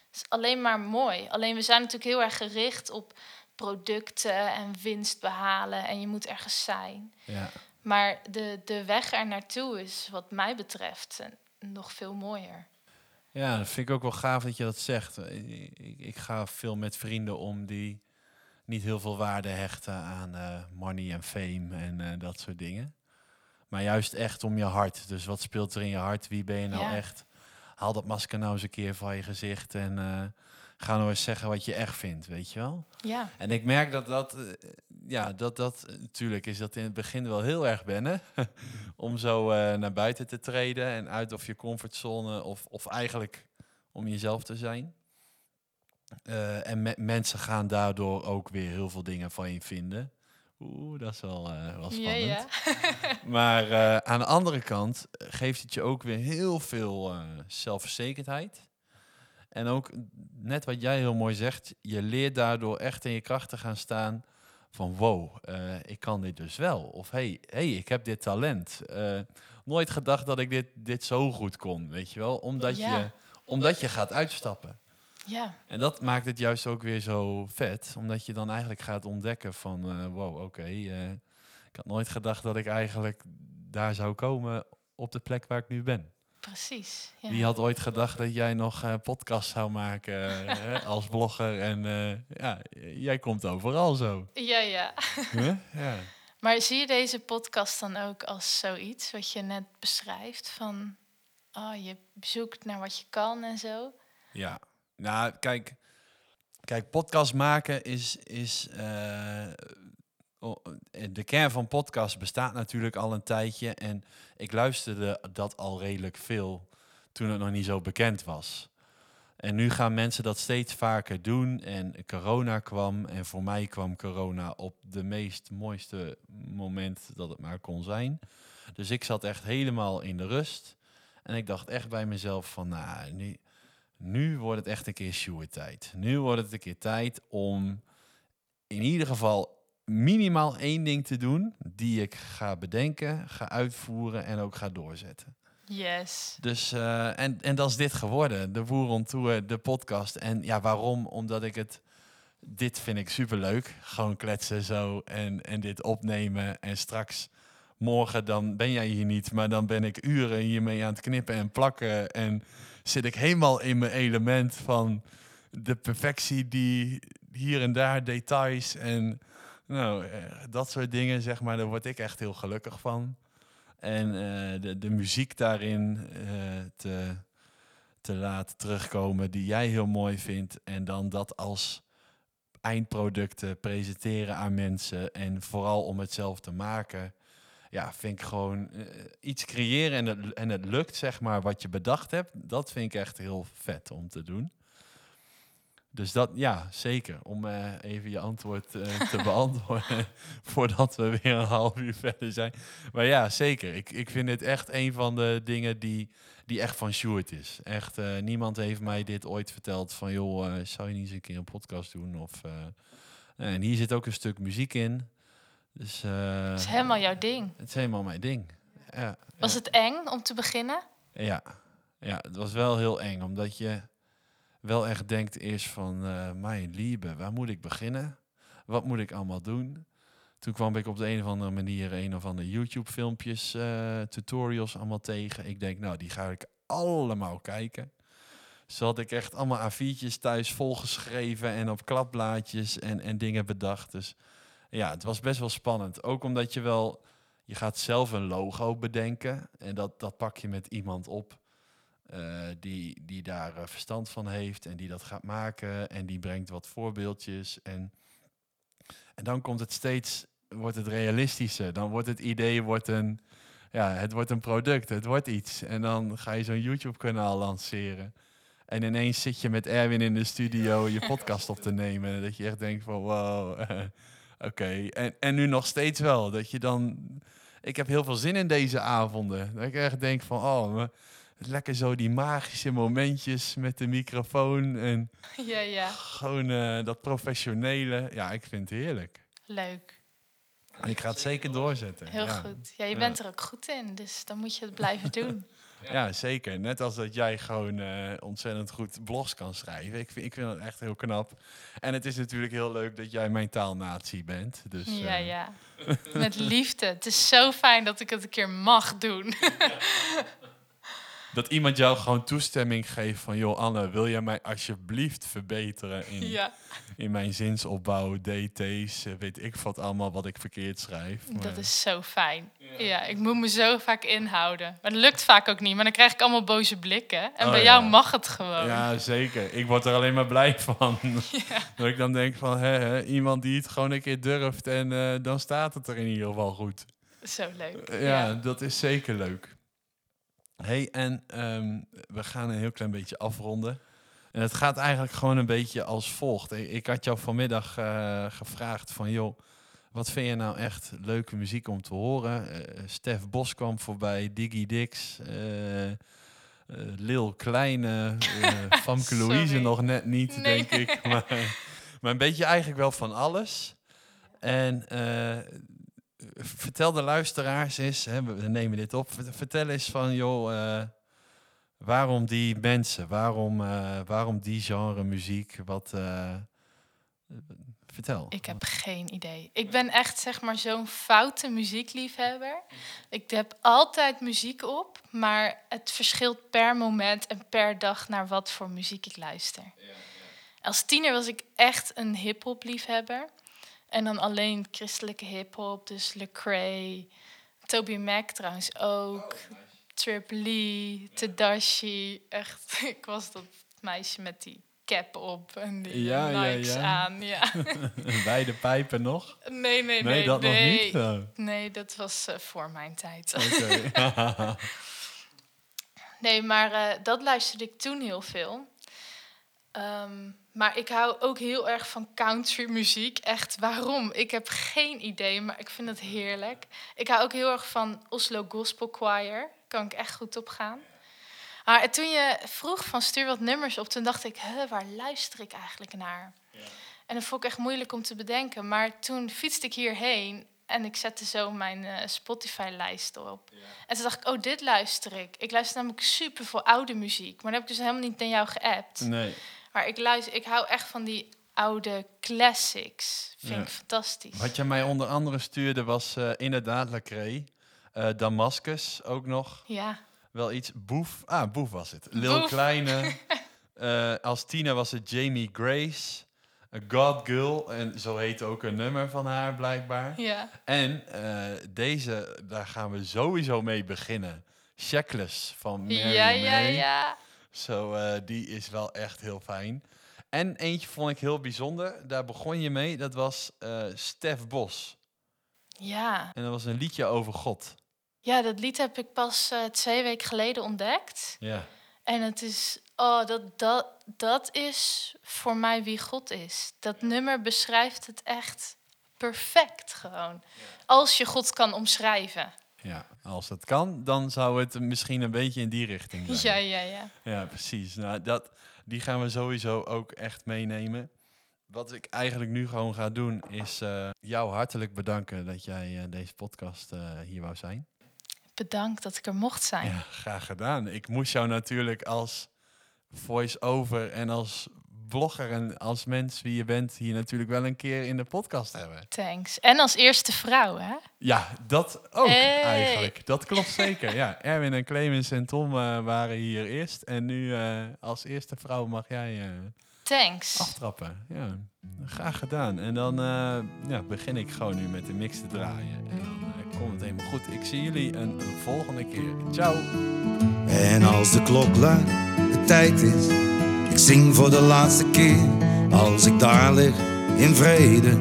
Het is alleen maar mooi. Alleen we zijn natuurlijk heel erg gericht op producten en winst behalen. En je moet ergens zijn. Ja. Maar de, de weg er naartoe is, wat mij betreft, eh, nog veel mooier. Ja, dat vind ik ook wel gaaf dat je dat zegt. Ik, ik, ik ga veel met vrienden om die niet heel veel waarde hechten aan eh, money en fame en eh, dat soort dingen. Maar juist echt om je hart. Dus wat speelt er in je hart? Wie ben je nou Ja. echt? Haal dat masker nou eens een keer van je gezicht en eh, ga nou eens zeggen wat je echt vindt, weet je wel? Ja, En ik merk dat dat, eh, ja, dat dat, eh, natuurlijk is dat in het begin wel heel erg wennen. *laughs* om zo eh, naar buiten te treden en uit of je comfortzone of, of eigenlijk om jezelf te zijn. En me- mensen gaan daardoor ook weer heel veel dingen van je vinden. Oeh, dat is wel, wel spannend. ja. *laughs* *laughs* Maar aan de andere kant geeft het je ook weer heel veel zelfverzekerdheid. En ook net wat jij heel mooi zegt, je leert daardoor echt in je kracht te gaan staan van wow, eh, ik kan dit dus wel. Of hey, hey ik heb dit talent. Eh, nooit gedacht dat ik dit, dit zo goed kon, weet je wel. Omdat, Ja. je, omdat je gaat uitstappen. ja. En dat maakt het juist ook weer zo vet, omdat je dan eigenlijk gaat ontdekken van, eh, wow, oké, ik had nooit gedacht dat ik eigenlijk daar zou komen op de plek waar ik nu ben. Precies. Ja. Wie had ooit gedacht dat jij nog eh podcast zou maken *laughs* hè, als blogger en eh, ja, jij komt overal zo. ja, ja. Huh? *laughs* Ja. Maar zie je deze podcast dan ook als zoiets wat je net beschrijft? Van, oh, je zoekt naar wat je kan en zo. Ja, nou kijk, kijk podcast maken is, is eh, de kern van podcast bestaat natuurlijk al een tijdje en ik luisterde dat al redelijk veel toen het nog niet zo bekend was. En nu gaan mensen dat steeds vaker doen en corona kwam en voor mij kwam corona op de meest mooiste moment dat het maar kon zijn. Dus ik zat echt helemaal in de rust en ik dacht echt bij mezelf van, nou, nu, nu wordt het echt een keer Sjoerd tijd. Nu wordt het een keer tijd om in ieder geval minimaal één ding te doen die ik ga bedenken, ga uitvoeren en ook ga doorzetten. Yes. Dus, eh, en, en dat is dit geworden, de on Tour, de podcast. En ja, waarom? Omdat ik het, dit vind ik superleuk. Gewoon kletsen zo en, en dit opnemen. En straks, morgen, dan ben jij hier niet, maar dan ben ik uren hiermee aan het knippen en plakken. En zit ik helemaal in mijn element van de perfectie die hier en daar details en nou, eh, dat soort dingen, zeg maar, daar word ik echt heel gelukkig van. En eh, de, de muziek daarin eh, te, te laten terugkomen die jij heel mooi vindt. En dan dat als eindproducten presenteren aan mensen. En vooral om het zelf te maken. Ja, vind ik gewoon iets creëren en het, en het lukt, zeg maar, wat je bedacht hebt. Dat vind ik echt heel vet om te doen. Dus dat, ja, zeker. Om eh, even je antwoord eh, te *laughs* beantwoorden *laughs* voordat we weer een half uur verder zijn. Maar ja, zeker. Ik, ik vind dit echt een van de dingen die, die echt van Sjoerd is. Echt, eh, niemand heeft mij dit ooit verteld van... joh, zou je niet eens een keer een podcast doen? Of, en hier zit ook een stuk muziek in. Dus, Dat is helemaal jouw ding. Het is helemaal mijn ding. Ja, Was ja. het eng om te beginnen? Ja, ja, het was wel heel eng, omdat je wel echt denkt eerst van, eh mijn lieve, waar moet ik beginnen? Wat moet ik allemaal doen? Toen kwam ik op de een of andere manier een of andere YouTube-filmpjes, eh, tutorials allemaal tegen. Ik denk, nou, die ga ik allemaal kijken. Zo had ik echt allemaal A4'tjes thuis volgeschreven en op klapblaadjes en, en dingen bedacht. Dus ja, het was best wel spannend. Ook omdat je wel, je gaat zelf een logo bedenken en dat, dat pak je met iemand op. eh, die, die daar eh, verstand van heeft en die dat gaat maken en die brengt wat voorbeeldjes. En, en dan komt het steeds, wordt het realistischer. Dan wordt het idee, wordt een, ja, het wordt een product, het wordt iets. En dan ga je zo'n YouTube-kanaal lanceren. En ineens zit je met Erwin in de studio je *laughs* podcast op te nemen. En dat je echt denkt van wow, *laughs* oké. En, en nu nog steeds wel. Dat je dan. Ik heb heel veel zin in deze avonden. Dat ik echt denk van oh, lekker zo die magische momentjes met de microfoon. En *laughs* Ja, ja. gewoon eh, dat professionele. Ja, ik vind het heerlijk. Leuk. En ik ga het zeker doorzetten. Heel ja. goed. Ja, je bent er ook goed in, dus dan moet je het blijven *laughs* doen. Ja, zeker. Net als dat jij gewoon eh, ontzettend goed blogs kan schrijven. Ik vind, ik vind dat echt heel knap. En het is natuurlijk heel leuk dat jij mijn taalnatie bent. Dus, Ja, eh, ja. *laughs* Met liefde. Het is zo fijn dat ik het een keer mag doen. Dat iemand jou gewoon toestemming geeft van... joh, Anne, wil jij mij alsjeblieft verbeteren in, Ja, in mijn zinsopbouw, DT's... eh, weet ik wat allemaal wat ik verkeerd schrijf. dat Maar- is zo fijn. Ja, ik moet me zo vaak inhouden. Maar dat lukt vaak ook niet, maar dan krijg ik allemaal boze blikken. En Oh, bij ja. jou mag het gewoon. Ja, zeker. Ik word er alleen maar blij van. *laughs* Dat ik dan denk van, hè, hè, iemand die het gewoon een keer durft... en eh, dan staat het er in ieder geval goed. Zo leuk. Ja, dat is zeker leuk. Hey, en ehm, we gaan een heel klein beetje afronden. En het gaat eigenlijk gewoon een beetje als volgt. Ik, had jou vanmiddag eh, gevraagd van, joh, wat vind je nou echt leuke muziek om te horen? Eh Stef Bos kwam voorbij, Diggy Dix, eh, Lil Kleine, *laughs* Famke. Louise nog net niet, Nee. denk ik. *laughs* Maar, maar een beetje eigenlijk wel van alles. En vertel de luisteraars eens, hè, we nemen dit op, vert- vertel eens van, joh, eh, waarom die mensen, waarom, eh, waarom die genre muziek, wat, eh, vertel. Ik heb geen idee. Ik ben echt zeg maar zo'n foute muziekliefhebber. Ik heb altijd muziek op, maar het verschilt per moment en per dag naar wat voor muziek ik luister. Als tiener was ik echt een hip-hop liefhebber. En dan alleen christelijke hip-hop, dus Lecrae, Toby Mac trouwens ook, Trip Lee, Tadashi. Echt, *laughs* ik was dat meisje met die cap op en die Ja, Nikes ja. aan. Ja. *laughs* Beide pijpen nog? Nee, nee, nee. Nee, dat nee. nog niet? Oh, Nee, dat was eh, voor mijn tijd. Oké. *laughs* nee, maar eh, dat luisterde ik toen heel veel. Ehm, maar ik hou ook heel erg van country muziek. Echt, waarom? Ik heb geen idee, maar ik vind het heerlijk. Ik hou ook heel erg van Oslo Gospel Choir. Kan ik echt goed op gaan. Maar toen je vroeg van stuur wat nummers op, toen dacht ik, huh, waar luister ik eigenlijk naar? En dat vond ik echt moeilijk om te bedenken. Maar toen fietste ik hierheen en ik zette zo mijn eh, Spotify-lijst op. En toen dacht ik, oh, dit luister ik. Ik luister namelijk super veel oude muziek. Maar dan heb ik dus helemaal niet naar jou geappt. nee. Maar ik, luister, ik hou echt van die oude classics. Vind Ja. ik fantastisch. Wat je mij onder andere stuurde was eh, inderdaad Lecrae. eh Damascus ook nog. Ja, Wel iets. Boef. Ah, Boef was het. Lil Boef. Kleine. *laughs* Eh, als tiener was het Jamie Grace. A God Girl. En zo heet ook een nummer van haar blijkbaar. ja. En deze, daar gaan we sowieso mee beginnen. Shackless van Mary Ja, ja, ja. Zo, eh, die is wel echt heel fijn. En eentje vond ik heel bijzonder. Daar begon je mee. Dat was eh Stef Bos. Ja. En dat was een liedje over God. ja, dat lied heb ik pas eh, twee weken geleden ontdekt. Ja. En het is, oh, dat, dat, dat is voor mij wie God is. Dat nummer beschrijft het echt perfect gewoon. Als je God kan omschrijven. Ja, als het kan, dan zou het misschien een beetje in die richting *laughs* Ja, zijn. ja, ja. Ja, precies. Nou, dat, die gaan we sowieso ook echt meenemen. Wat ik eigenlijk nu gewoon ga doen, is eh, jou hartelijk bedanken dat jij eh, deze podcast eh, hier wou zijn. bedankt dat ik er mocht zijn. Ja, graag gedaan. Ik moest jou natuurlijk als voice-over en als blogger en als mens wie je bent hier natuurlijk wel een keer in de podcast hebben. Thanks. En als eerste vrouw, hè? Ja, dat ook Hey. eigenlijk. Dat klopt zeker. Ja, *laughs* Erwin en Clemens en Tom eh, waren hier eerst. En nu eh, als eerste vrouw mag jij eh, Thanks. aftrappen. Ja, graag gedaan. En dan eh, ja, begin ik gewoon nu met de mix te draaien. En dan eh, komt het helemaal goed. Ik zie jullie een, een volgende keer. Ciao. En als de klok luidt, de tijd is, zing voor de laatste keer. Als ik daar lig in vrede,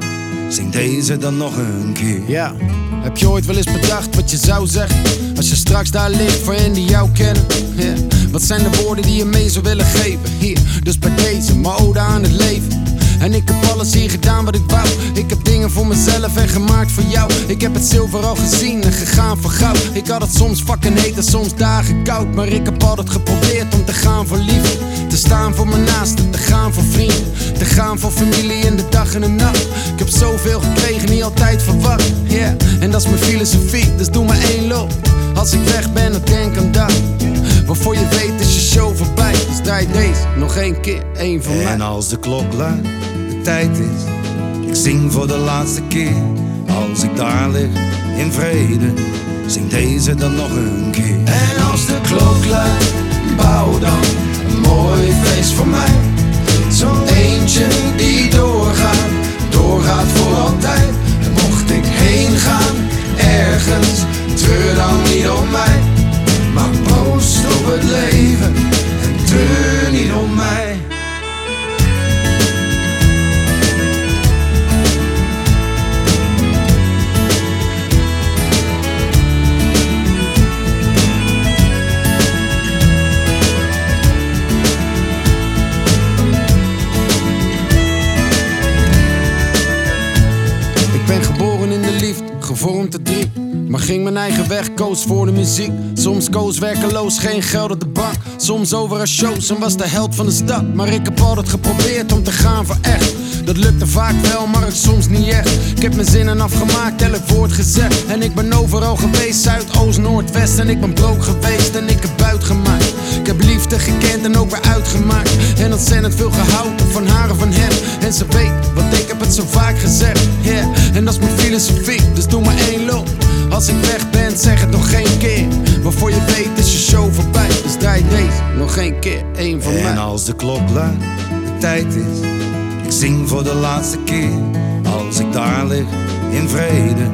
zing deze dan nog een keer. Ja, heb je ooit wel eens bedacht wat je zou zeggen? Als je straks daar ligt voor hen die jou kennen. Ja. Wat zijn de woorden die je mee zou willen geven? Hier, dus bij deze, mijn ode aan het leven. En ik heb alles hier gedaan wat ik wou. Ik heb dingen voor mezelf en gemaakt voor jou. Ik heb het zilver al gezien en gegaan voor goud. Ik had het soms fucking heet en soms dagen koud. Maar ik heb altijd geprobeerd om te gaan voor liefde. Te staan voor mijn naasten, te gaan voor vrienden. Te gaan voor familie in de dag en de nacht. Ik heb zoveel gekregen, niet altijd verwacht. Yeah, en dat is mijn filosofie, dus doe maar één loop. Als ik weg ben, dan denk aan dat. Waarvoor je weet is je show voorbij. Dus draai deze nog één keer, één van mij. En als de klok luidt, tijd is, ik zing voor de laatste keer. Als ik daar lig in vrede, zing deze dan nog een keer. En als de klok luidt, bouw dan een mooi feest voor mij. Zo'n eentje die doorgaat, doorgaat voor voor de muziek. Soms koos werkeloos, geen geld op de bank. Soms overal shows en was de held van de stad. Maar ik heb altijd geprobeerd om te gaan voor echt. Dat lukte vaak wel, maar het soms niet echt. Ik heb mijn zinnen afgemaakt, elk woord gezegd. En ik ben overal geweest, Zuid, Oost, Noord, West. En ik ben broke geweest en ik heb buit gemaakt. Ik heb liefde gekend en ook weer uitgemaakt. En ontzettend veel gehouden van haar en van hem. En ze weet, want ik heb het zo vaak gezegd. Yeah, en dat is mijn filosofie, dus doe maar één loop. Als ik weg ben, zeg het nog geen keer. Waarvoor je weet is je show voorbij. Dus draai deze nog geen keer, één van En mij. als de klok luidt, de tijd is, ik zing voor de laatste keer. Als ik daar lig in vrede,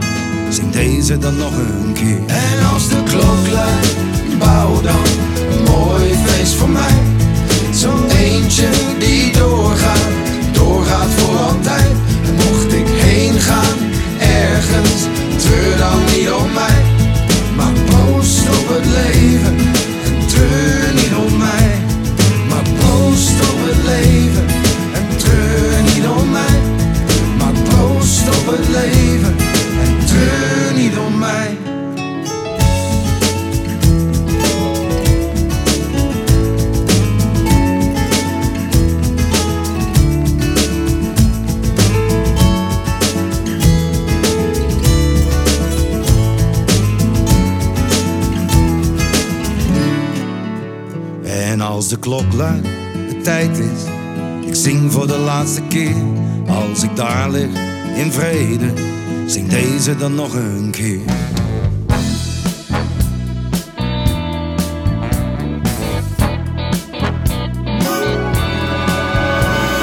zing deze dan nog een keer. En als de klok luidt, bouw dan een mooi feest voor mij. Zo'n eentje die doorgaat, doorgaat voor altijd. En mocht ik heen gaan, ergens, proost op als de klok luidt, de tijd is, ik zing voor de laatste keer. Als ik daar lig in vrede, zing deze dan nog een keer.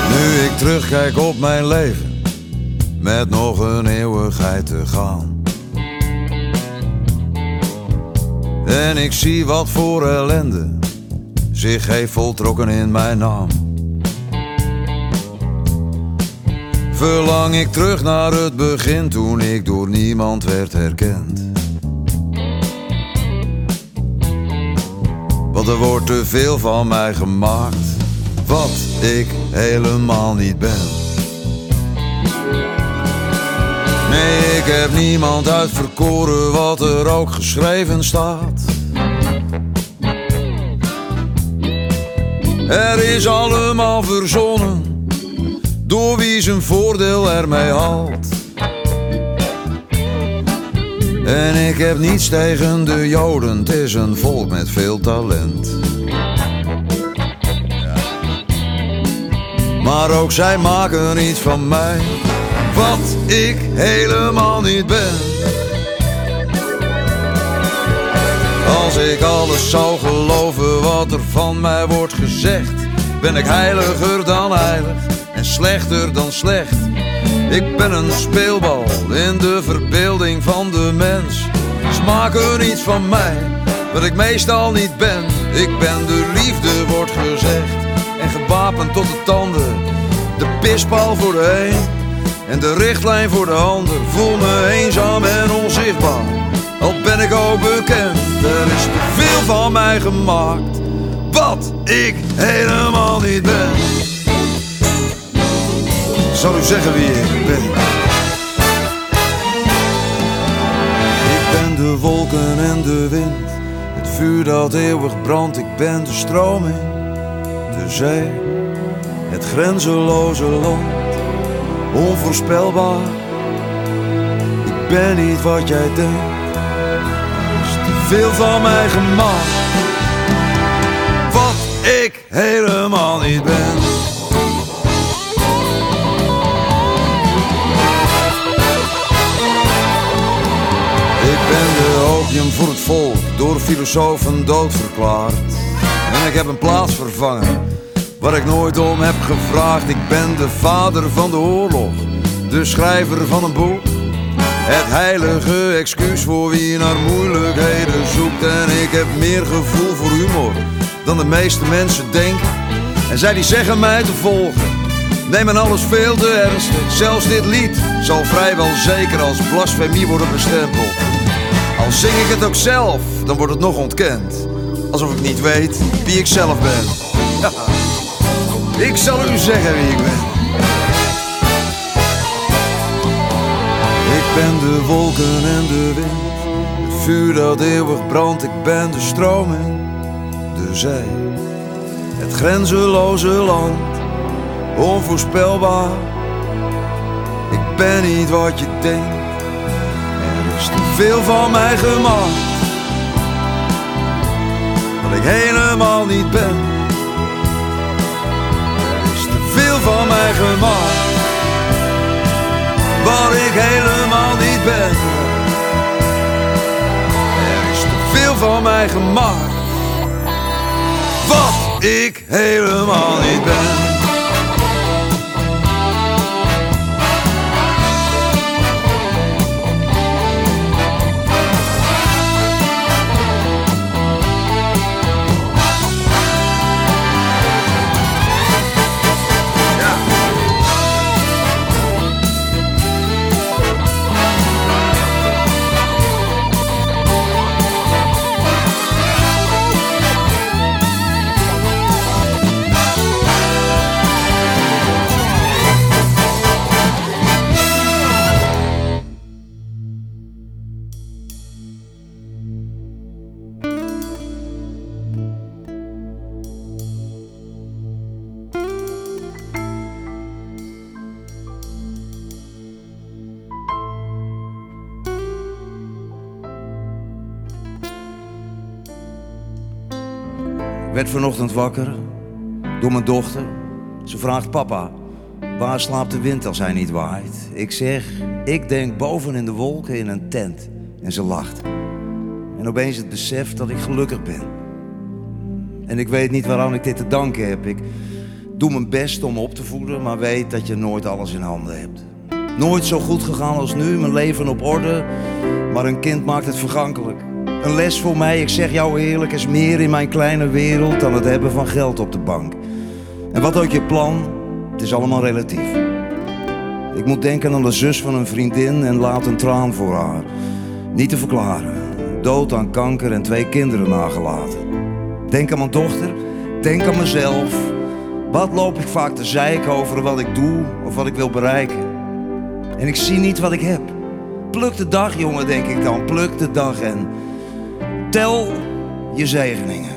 Nu ik terugkijk op mijn leven, met nog een eeuwigheid te gaan. En ik zie wat voor ellende zich heeft voltrokken in mijn naam. Verlang ik terug naar het begin toen ik door niemand werd herkend. Want er wordt te veel van mij gemaakt, wat ik helemaal niet ben. Nee, ik heb niemand uitverkoren wat er ook geschreven staat. Er is allemaal verzonnen door wie zijn voordeel ermee haalt. En ik heb niets tegen de Joden, het is een volk met veel talent. Maar ook zij maken iets van mij, wat ik helemaal niet ben. Als ik alles zou geloven wat er van mij wordt gezegd, ben ik heiliger dan heilig en slechter dan slecht. Ik ben een speelbal in de verbeelding van de mens. Ze maken iets van mij, wat ik meestal niet ben. Ik ben de liefde, wordt gezegd, en gewapend tot de tanden. De pispaal voor de een en de richtlijn voor de ander. Voel me eenzaam en onzichtbaar, al ben ik ook bekend. Er is veel van mij gemaakt, wat ik helemaal niet ben. Zal u zeggen wie ik ben. Ik ben de wolken en de wind, het vuur dat eeuwig brandt. Ik ben de stroming, de zee, het grenzeloze land, onvoorspelbaar. Ik ben niet wat jij denkt, veel van mij gemaakt. Wat ik helemaal niet ben. Ik ben de opium voor het volk, door filosofen doodverklaard. En ik heb een plaats vervangen, waar ik nooit om heb gevraagd. Ik ben de vader van de oorlog, de schrijver van een boek. Het heilige excuus voor wie naar moeilijkheden zoekt. En ik heb meer gevoel voor humor dan de meeste mensen denken. En zij die zeggen mij te volgen, nemen alles veel te ernstig. Zelfs dit lied zal vrijwel zeker als blasfemie worden bestempeld. Al zing ik het ook zelf, dan wordt het nog ontkend. Alsof ik niet weet wie ik zelf ben. *laughs* Ik zal u zeggen wie ik ben. Ben de wolken en de wind, het vuur dat eeuwig brandt. Ik ben de stroming, de zee, het grenzeloze land, onvoorspelbaar. Ik ben niet wat je denkt, er is te veel van mij gemaakt, dat ik helemaal niet ben. Er is te veel van mij gemaakt wat ik helemaal niet ben. Er is te veel van mij gemaakt, wat ik helemaal niet ben. Vanochtend wakker door mijn dochter. Ze vraagt papa, waar slaapt de wind als hij niet waait? Ik zeg, ik denk boven in de wolken in een tent. En ze lacht. En opeens het besef dat ik gelukkig ben. En ik weet niet waaraan ik dit te danken heb. Ik doe mijn best om op te voeden, maar weet dat je nooit alles in handen hebt. Nooit zo goed gegaan als nu, mijn leven op orde, maar een kind maakt het vergankelijk. Een les voor mij, ik zeg jou eerlijk, is meer in mijn kleine wereld dan het hebben van geld op de bank. En wat ook je plan, het is allemaal relatief. Ik moet denken aan de zus van een vriendin en laat een traan voor haar. Niet te verklaren. Dood aan kanker en twee kinderen nagelaten. Denk aan mijn dochter, denk aan mezelf. Wat loop ik vaak te zeiken over wat ik doe of wat ik wil bereiken? En ik zie niet wat ik heb. Pluk de dag, jongen, denk ik dan. Pluk de dag en tel je zegeningen.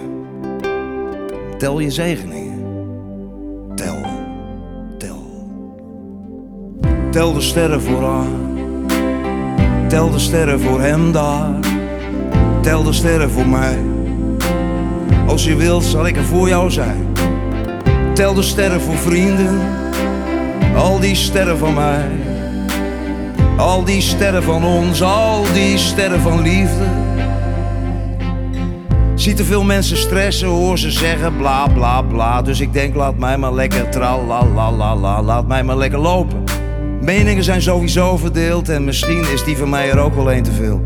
Tel je zegeningen. Tel, tel. Tel de sterren voor haar. Tel de sterren voor hem daar. Tel de sterren voor mij. Als je wilt, zal ik er voor jou zijn. Tel de sterren voor vrienden. Al die sterren van mij. Al die sterren van ons, al die sterren van liefde. Zie te veel mensen stressen, hoor ze zeggen bla bla bla. Dus ik denk, laat mij maar lekker tra la la la la, laat mij maar lekker lopen. Meningen zijn sowieso verdeeld en misschien is die van mij er ook wel een te veel.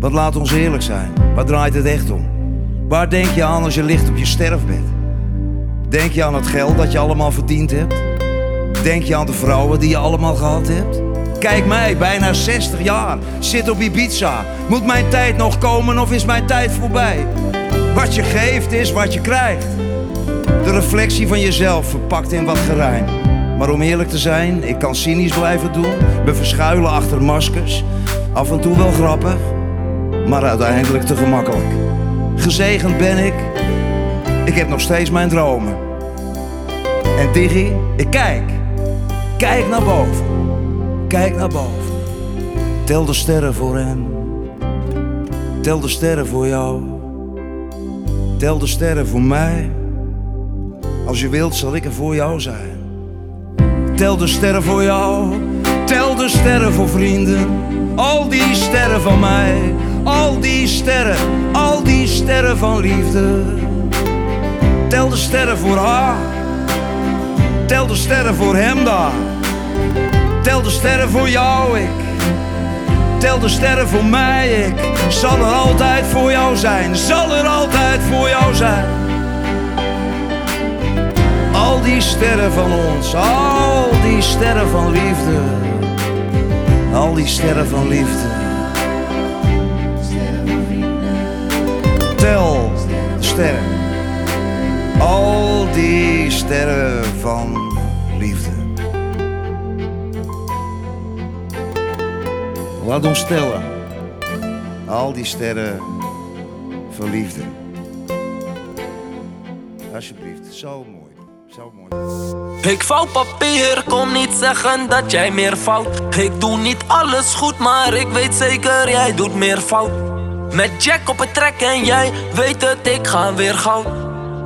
Want laat ons eerlijk zijn, waar draait het echt om? Waar denk je aan als je ligt op je sterfbed? Denk je aan het geld dat je allemaal verdiend hebt? Denk je aan de vrouwen die je allemaal gehad hebt? Kijk mij, bijna 60 jaar, zit op Ibiza. Moet mijn tijd nog komen of is mijn tijd voorbij? Wat je geeft is wat je krijgt. De reflectie van jezelf verpakt in wat gerijm. Maar om eerlijk te zijn, ik kan cynisch blijven doen. Me verschuilen achter maskers. Af en toe wel grappig, maar uiteindelijk te gemakkelijk. Gezegend ben ik, ik heb nog steeds mijn dromen. En Diggy, ik kijk, kijk naar boven, kijk naar boven. Tel de sterren voor hem, tel de sterren voor jou. Tel de sterren voor mij. Als je wilt, zal ik er voor jou zijn. Tel de sterren voor jou. Tel de sterren voor vrienden. Al die sterren van mij. Al die sterren. Al die sterren van liefde. Tel de sterren voor haar. Tel de sterren voor hem daar. Tel de sterren voor jou, ik. Tel de sterren voor mij, ik zal er altijd voor jou zijn, zal er altijd voor jou zijn. Al die sterren van ons, al die sterren van liefde, al die sterren van liefde. Tel de sterren, al die sterren van Laat ons tellen. Al die sterren van liefde. Alsjeblieft, zo mooi. Zo mooi. Ik vouw papier, kom niet zeggen dat jij meer fout. Ik doe niet alles goed, maar ik weet zeker jij doet meer fout. Met Jack op het trek en jij weet het, ik ga weer goud.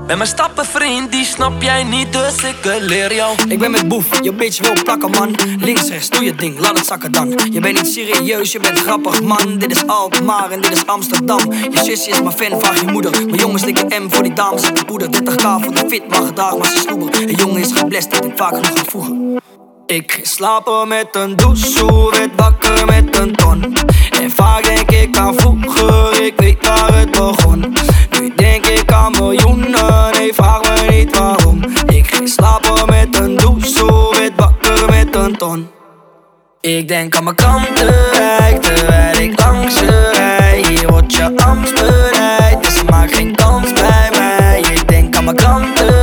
En mijn stappen vriend, die snap jij niet, dus ik leer jou. Ik ben met boef, je bitch wil plakken man. Links, rechts, doe je ding, laat het zakken dan. Je bent niet serieus, je bent grappig man. Dit is Alkmaar en dit is Amsterdam. Je zusje is mijn fan, vraag je moeder. Mijn jongens stikken M voor die dames en de poeder 30k voor de fit, maar gedaag maar ze snoeber Een jongen is geblest, dat ik vaak genoeg voegen. Ik ging slapen met een douche, werd wakker met een ton. En vaak denk ik aan vroeger, ik weet waar het begon. Nu denk nee vraag me niet waarom. Ik ging slapen met een douche, werd wakker met een ton. Ik denk aan mijn krantenrijk, terwijl ik langs rij Hier wordt je angst bereid, dus maak geen kans bij mij. Ik denk aan mijn krantenrijk,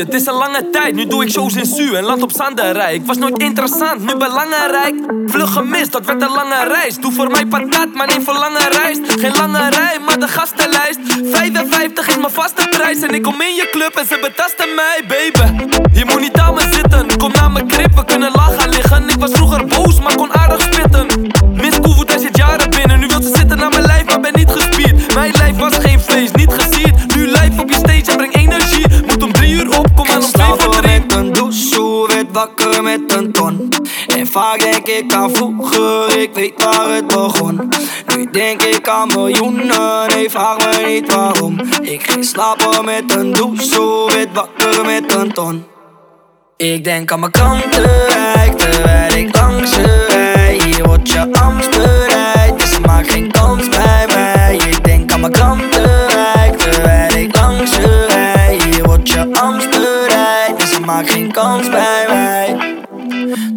het is een lange tijd, nu doe ik shows in Su en land op Zanderij. Ik was nooit interessant, nu belangrijk. Vlug gemist, dat werd een lange reis. Doe voor mij patat, maar niet voor lange reis. Geen lange rij, maar de gastenlijst. 55 is mijn vaste prijs en ik kom in je club en ze betasten mij, baby. Je moet niet aan me zitten, kom naar mijn crib, we kunnen gaan liggen. Ik was vroeger boos, maar kon aardig spitten. Miss Koevoet, hij zit jaren binnen. Nu wil ze zitten naar mijn lijf, maar ben niet gespierd. Mijn lijf was geen vlees, niet gesierd. Nu live op je stage en breng energie. Moet om drie uur op, aan om drie. met een douche, werd wakker met een ton? En vaak denk ik aan vroeger, ik weet waar het begon. Nu denk ik aan miljoenen, nee vraag me niet waarom. Ik ging slapen met een douche, werd wakker met een ton? Ik denk aan mijn krantenrijk, terwijl ik langs je rij. Hier wordt je angst dus maak geen kans bij mij. Ik denk aan mijn krantenrijk,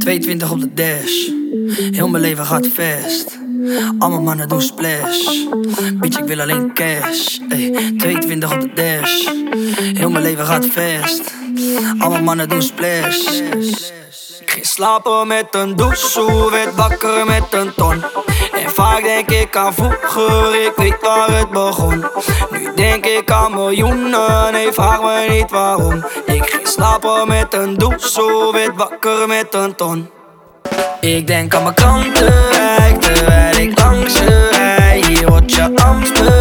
22 op de dash, heel mijn leven gaat vast Alle mannen doen splash, bitch ik wil alleen cash. Ey, 22 op de dash, heel mijn leven gaat vast Alle mannen doen splash. Ik ging slapen met een douche, werd wakker met een ton en vaak denk ik aan vroeger, ik weet waar het begon. Nu denk ik aan miljoenen, nee vraag me niet waarom. Ik ging slapen met een doel. Zo wit wakker met een ton. Ik denk aan mijn kanten, terwijl ik langs de rij. Hier wordt je Amsterdam.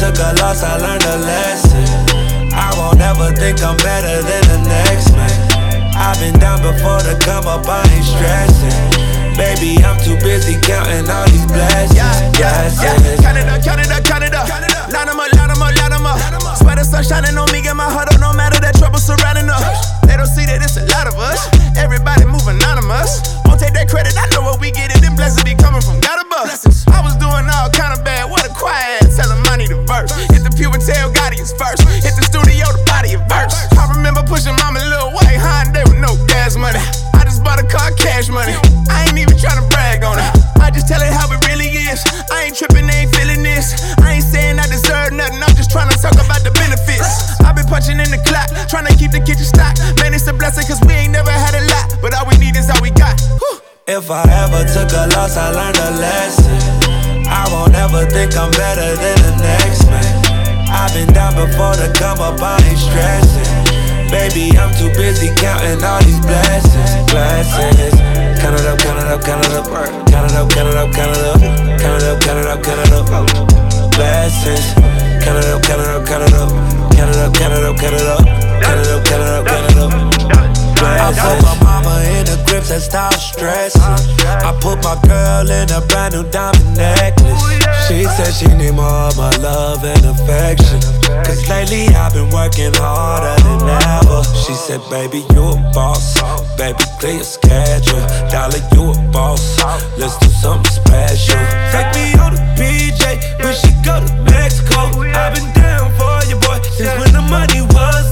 Took a loss, I learned a lesson. I won't ever think I'm better than the next man. I've been down before to come up, I ain't stressing. Baby, I'm too busy counting all these blessings. Yeah, yeah, yeah. It up, count up, count up. Line them up, line them up, line them up. Swear the sun shining on me, get my heart up, no matter that trouble surrounding us. They don't see that it's a lot of us. Everybody move anonymous. Won't take that credit, I know what we get it. Them blessings be coming from God I was doing all kind of bad, what a quiet ass. Tell them I need a verse. Hit the puberty, Gotti is first. Hit the studio, the body of verse. I remember pushing mama little white Honda with no gas money. I just bought a car, cash money. I ain't even tryna brag on it. I just tell it how it really is. I ain't tripping, ain't feeling this. I ain't saying I deserve nothing, I'm just trying to talk about the benefits. I've been punching in the clock, trying to keep the kitchen stocked. Man, it's a blessing, cause we ain't never had a lot. But all we need is all we got. If I ever took a loss, I learned a lesson. I won't ever think I'm better than the next man. I've been down before to come up, I ain't stressing. Baby, I'm too busy counting all these blessings, blessings. Count it up, count it up, count it up, count it up, count it up, count it up, count it up, count it up, count it up. Blessings. Count it up, count it up, count it up, count it up, count it up, count it up, count it up, count it up, I put my mama in the grips and stop stressing. I put my girl in a brand new diamond necklace. Oh, she said she need more of my love and affection. Cause lately I've been working harder than ever. She said, baby, you a boss. Baby, clear your schedule. Dollar, you a boss. Let's do something special. Take me on the PJ, when she go to Mexico. Oh, I've been down for you, boy, since when the money was